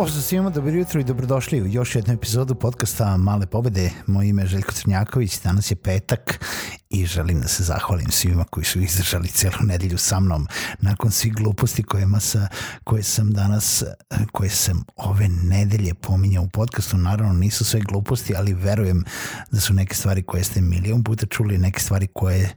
Pozdrav svima, dobro jutro i dobrodošli u još jednu epizodu podcasta Male pobede. Moje ime je Željko Crnjaković, danas je petak i želim da se zahvalim svima koji su izdržali celu nedelju sa mnom nakon svih gluposti kojima sa, koje sam danas, koje sam ove nedelje pominjao u podcastu. Naravno nisu sve gluposti, ali verujem da su neke stvari koje ste milion puta čuli, neke stvari koje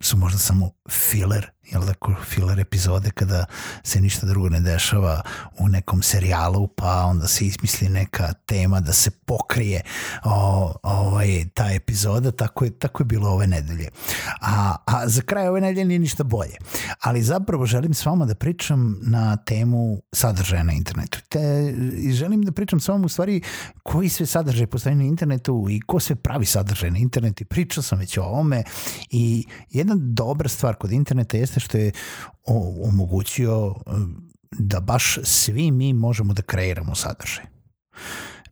su možda samo filler jel da, filler epizode kada se ništa drugo ne dešava u nekom serijalu, pa onda se izmisli neka tema da se pokrije o, ovaj, ta epizoda, tako je, tako je bilo ove nedelje. A, a za kraj ove nedelje nije ništa bolje. Ali zapravo želim s vama da pričam na temu sadržaja na internetu. Te, I želim da pričam s vama u stvari koji sve sadržaj postoji na internetu i ko sve pravi sadržaj na internetu i pričao sam već o ovome i jedna dobra stvar kod interneta jeste jeste što je omogućio um, da baš svi mi možemo da kreiramo sadržaj.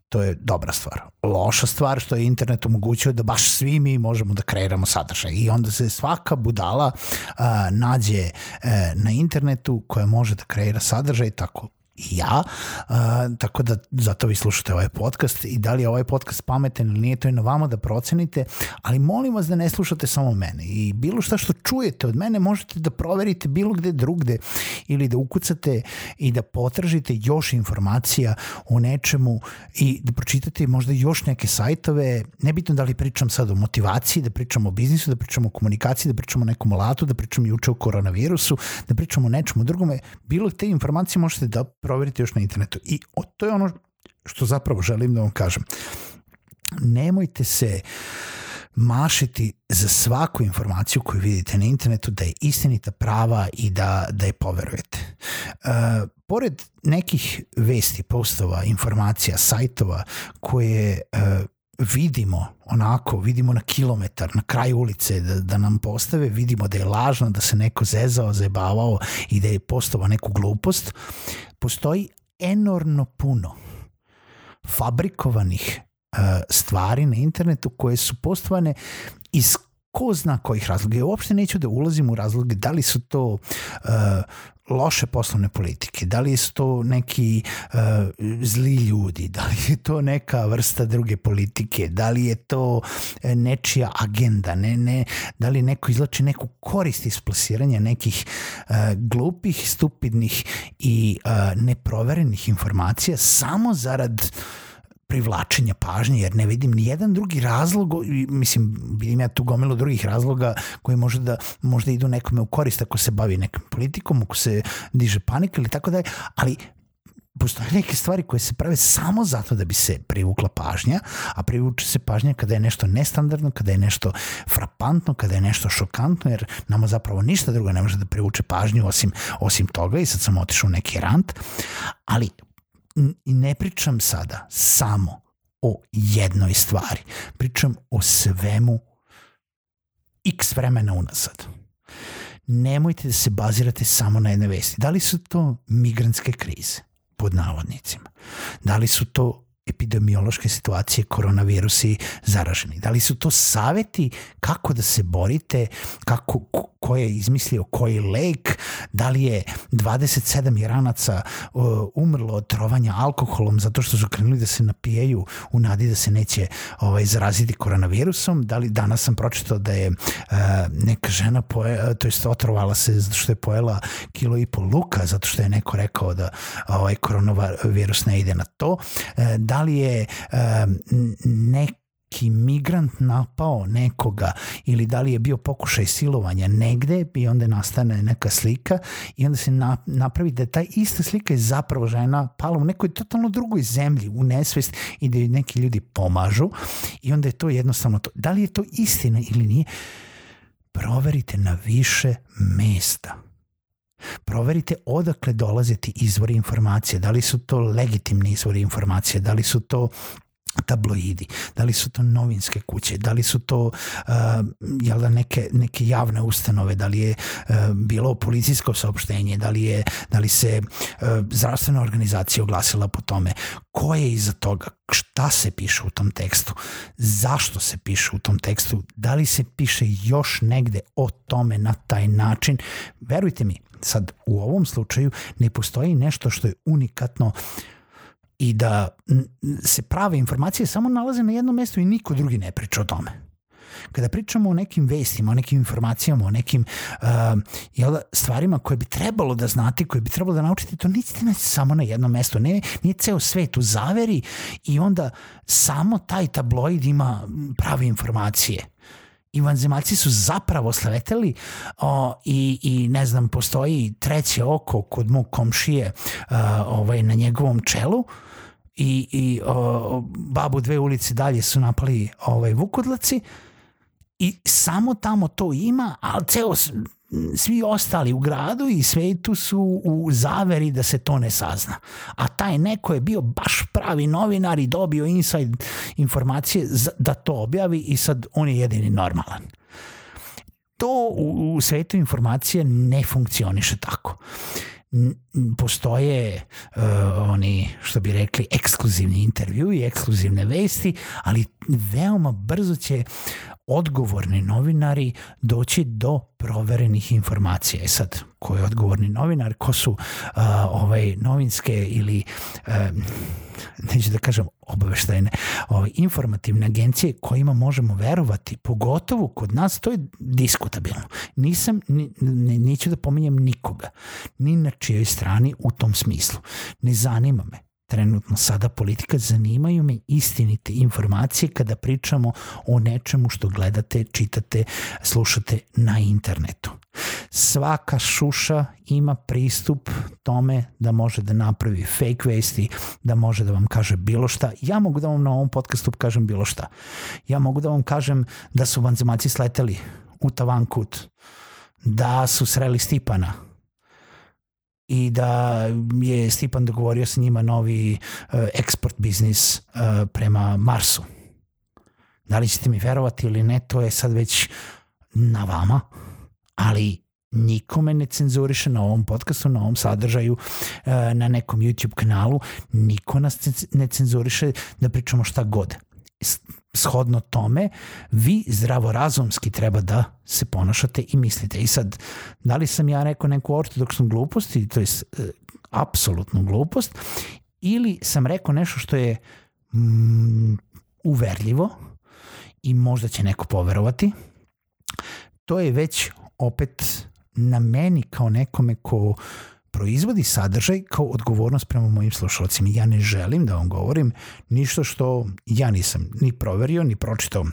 To je dobra stvar. Loša stvar što je internet omogućio da baš svi mi možemo da kreiramo sadržaj i onda se svaka budala a, nađe a, e, na internetu koja može da kreira sadržaj tako ja, uh, tako da zato vi slušate ovaj podcast i da li je ovaj podcast pametan ili nije, to je na vama da procenite, ali molim vas da ne slušate samo mene i bilo šta što čujete od mene možete da proverite bilo gde drugde ili da ukucate i da potražite još informacija o nečemu i da pročitate možda još neke sajtove, nebitno da li pričam sad o motivaciji, da pričam o biznisu, da pričam o komunikaciji, da pričam o nekom alatu, da pričam juče o koronavirusu, da pričam o nečemu drugome, bilo te informacije možete da proverite još na internetu. I to je ono što zapravo želim da vam kažem. Nemojte se mašiti za svaku informaciju koju vidite na internetu da je istinita prava i da, da je poverujete. Uh, pored nekih vesti, postova, informacija, sajtova koje uh, vidimo onako, vidimo na kilometar, na kraju ulice da, da nam postave, vidimo da je lažno, da se neko zezao, zebavao i da je postava neku glupost, postoji enormno puno fabrikovanih uh, stvari na internetu koje su postovane iz ko zna kojih razloga. Ja uopšte neću da ulazim u razloge da li su to uh, loše poslovne politike, da li su to neki uh, zli ljudi, da li je to neka vrsta druge politike, da li je to e, nečija agenda, ne, ne, da li neko izlači neku korist iz plasiranja nekih uh, glupih, stupidnih i uh, neproverenih informacija samo zarad uh, privlačenja pažnje, jer ne vidim ni jedan drugi razlog, mislim, vidim ja tu gomilu drugih razloga koji može da, možda idu nekome u korist ako se bavi nekom politikom, ako se diže panika ili tako dalje, ali postoje neke stvari koje se prave samo zato da bi se privukla pažnja, a privuče se pažnja kada je nešto nestandardno, kada je nešto frapantno, kada je nešto šokantno, jer nama zapravo ništa drugo ne može da privuče pažnju osim, osim toga i sad sam otišao u neki rant, ali i ne pričam sada samo o jednoj stvari. Pričam o svemu x vremena unazad. Nemojte da se bazirate samo na jedne vesti. Da li su to migrantske krize, pod navodnicima? Da li su to epidemiološke situacije, koronavirusi zaraženi? Da li su to saveti kako da se borite, kako, ko je izmislio koji lek, da li je 27 iranaca uh, umrlo od trovanja alkoholom zato što su krenuli da se napijaju u nadi da se neće ovaj, zaraziti koronavirusom, da li danas sam pročitao da je uh, neka žena poje, to jest otrovala se zato što je pojela kilo i pol luka, zato što je neko rekao da ovaj koronavirus ne ide na to, uh, da li je uh, nek neki migrant napao nekoga ili da li je bio pokušaj silovanja negde i onda nastane neka slika i onda se na, napravi da ta ista slika je zapravo žena pala u nekoj totalno drugoj zemlji, u nesvest i da neki ljudi pomažu i onda je to jednostavno to. Da li je to istina ili nije? Proverite na više mesta. Proverite odakle dolaze ti izvori informacije, da li su to legitimni izvori informacije, da li su to tabloidi, da li su to novinske kuće, da li su to uh, jel da neke, neke javne ustanove, da li je uh, bilo policijsko saopštenje, da li, je, da li se uh, zdravstvena organizacija oglasila po tome, ko je iza toga, šta se piše u tom tekstu, zašto se piše u tom tekstu, da li se piše još negde o tome na taj način, verujte mi, sad u ovom slučaju ne postoji nešto što je unikatno i da se prave informacije samo nalaze na jednom mestu i niko drugi ne priča o tome. Kada pričamo o nekim vestima, o nekim informacijama, o nekim uh, jel, stvarima koje bi trebalo da znate, koje bi trebalo da naučite, to nećete naći samo na jednom mestu. Ne, nije ceo svet u zaveri i onda samo taj tabloid ima prave informacije i vanzemaljci su zapravo sleteli o, i, i ne znam, postoji treće oko kod mog komšije uh, ovaj, na njegovom čelu i, i o, babu dve ulice dalje su napali ovaj, vukodlaci i samo tamo to ima, ali ceo svi ostali u gradu i svetu su u zaveri da se to ne sazna. A taj neko je bio baš pravi novinar i dobio inside informacije da to objavi i sad on je jedini normalan. To u, u svetu informacije ne funkcioniše tako postoje uh, oni, što bi rekli, ekskluzivni intervju i ekskluzivne vesti, ali veoma brzo će odgovorni novinari doći do proverenih informacija. E sad, ko je odgovorni novinar, ko su uh, ovaj novinske ili uh, neću da kažem obaveštajne ovaj, informativne agencije kojima možemo verovati, pogotovo kod nas, to je diskutabilno. Nisam, ni, ne, neću da pominjem nikoga, ni na čijoj strani u tom smislu. Ne zanima me trenutno sada politika, zanimaju me istinite informacije kada pričamo o nečemu što gledate, čitate, slušate na internetu. Svaka šuša ima pristup tome da može da napravi fake vesti, da može da vam kaže bilo šta. Ja mogu da vam na ovom podcastu kažem bilo šta. Ja mogu da vam kažem da su vanzemaci sleteli u Tavankut, da su sreli Stipana, i da je Stipan dogovorio sa njima novi uh, eksport biznis uh, prema Marsu. Da li ćete mi verovati ili ne, to je sad već na vama, ali nikome ne cenzuriše na ovom podcastu, na ovom sadržaju, uh, na nekom YouTube kanalu, niko nas ne cenzuriše da pričamo šta god shodno tome, vi zdravorazumski treba da se ponašate i mislite. I sad, da li sam ja rekao neku ortodoksnu glupost, to je uh, apsolutnu glupost, ili sam rekao nešto što je mm, uverljivo i možda će neko poverovati, to je već opet na meni kao nekome ko proizvodi sadržaj kao odgovornost prema mojim slušalcima. Ja ne želim da vam govorim ništa što ja nisam ni proverio, ni pročitao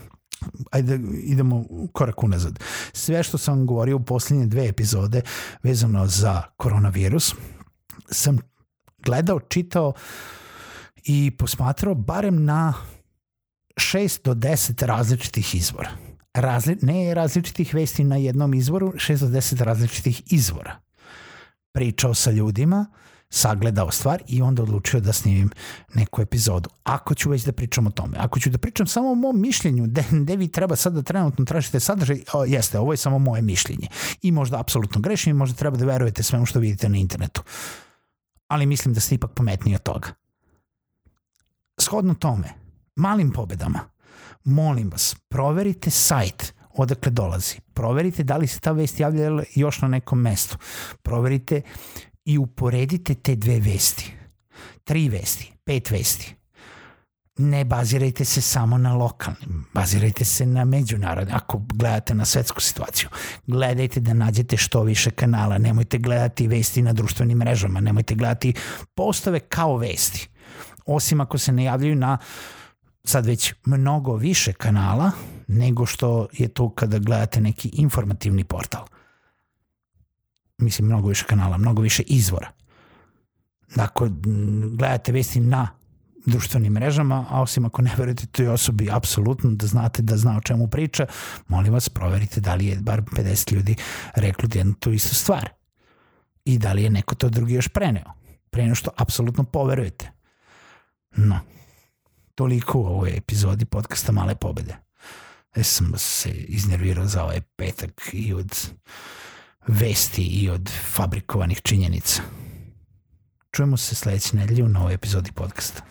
ajde idemo korak unazad. Sve što sam govorio u poslednje dve epizode vezano za koronavirus sam gledao, čitao i posmatrao barem na 6 do 10 različitih izvora. Razli, ne različitih vesti na jednom izvoru, 6 do 10 različitih izvora pričao sa ljudima, sagledao stvar i onda odlučio da snimim neku epizodu. Ako ću već da pričam o tome, ako ću da pričam samo o mom mišljenju, gde, vi treba sad da trenutno tražite sadržaj, o, jeste, ovo je samo moje mišljenje. I možda apsolutno grešim i možda treba da verujete svemu što vidite na internetu. Ali mislim da ste ipak pametniji od toga. Shodno tome, malim pobedama, molim vas, proverite sajt odakle dolazi. Proverite da li se ta vest javlja još na nekom mestu. Proverite i uporedite te dve vesti. Tri vesti, pet vesti. Ne bazirajte se samo na lokalnim, bazirajte se na međunarodne, ako gledate na svetsku situaciju. Gledajte da nađete što više kanala, nemojte gledati vesti na društvenim mrežama, nemojte gledati postave kao vesti. Osim ako se ne javljaju na sad već mnogo više kanala nego što je to kada gledate neki informativni portal. Mislim, mnogo više kanala, mnogo više izvora. Dakle, gledate vesti na društvenim mrežama, a osim ako ne verujete toj osobi apsolutno da znate da zna o čemu priča, molim vas proverite da li je bar 50 ljudi reklo jednu tu istu stvar i da li je neko to drugi još preneo. Preneo što apsolutno poverujete. No, toliko u ovoj epizodi podcasta Male pobede. Ja sam se iznervirao za ovaj petak i od vesti i od fabrikovanih činjenica. Čujemo se sledeće nedelje u novoj epizodi podcasta.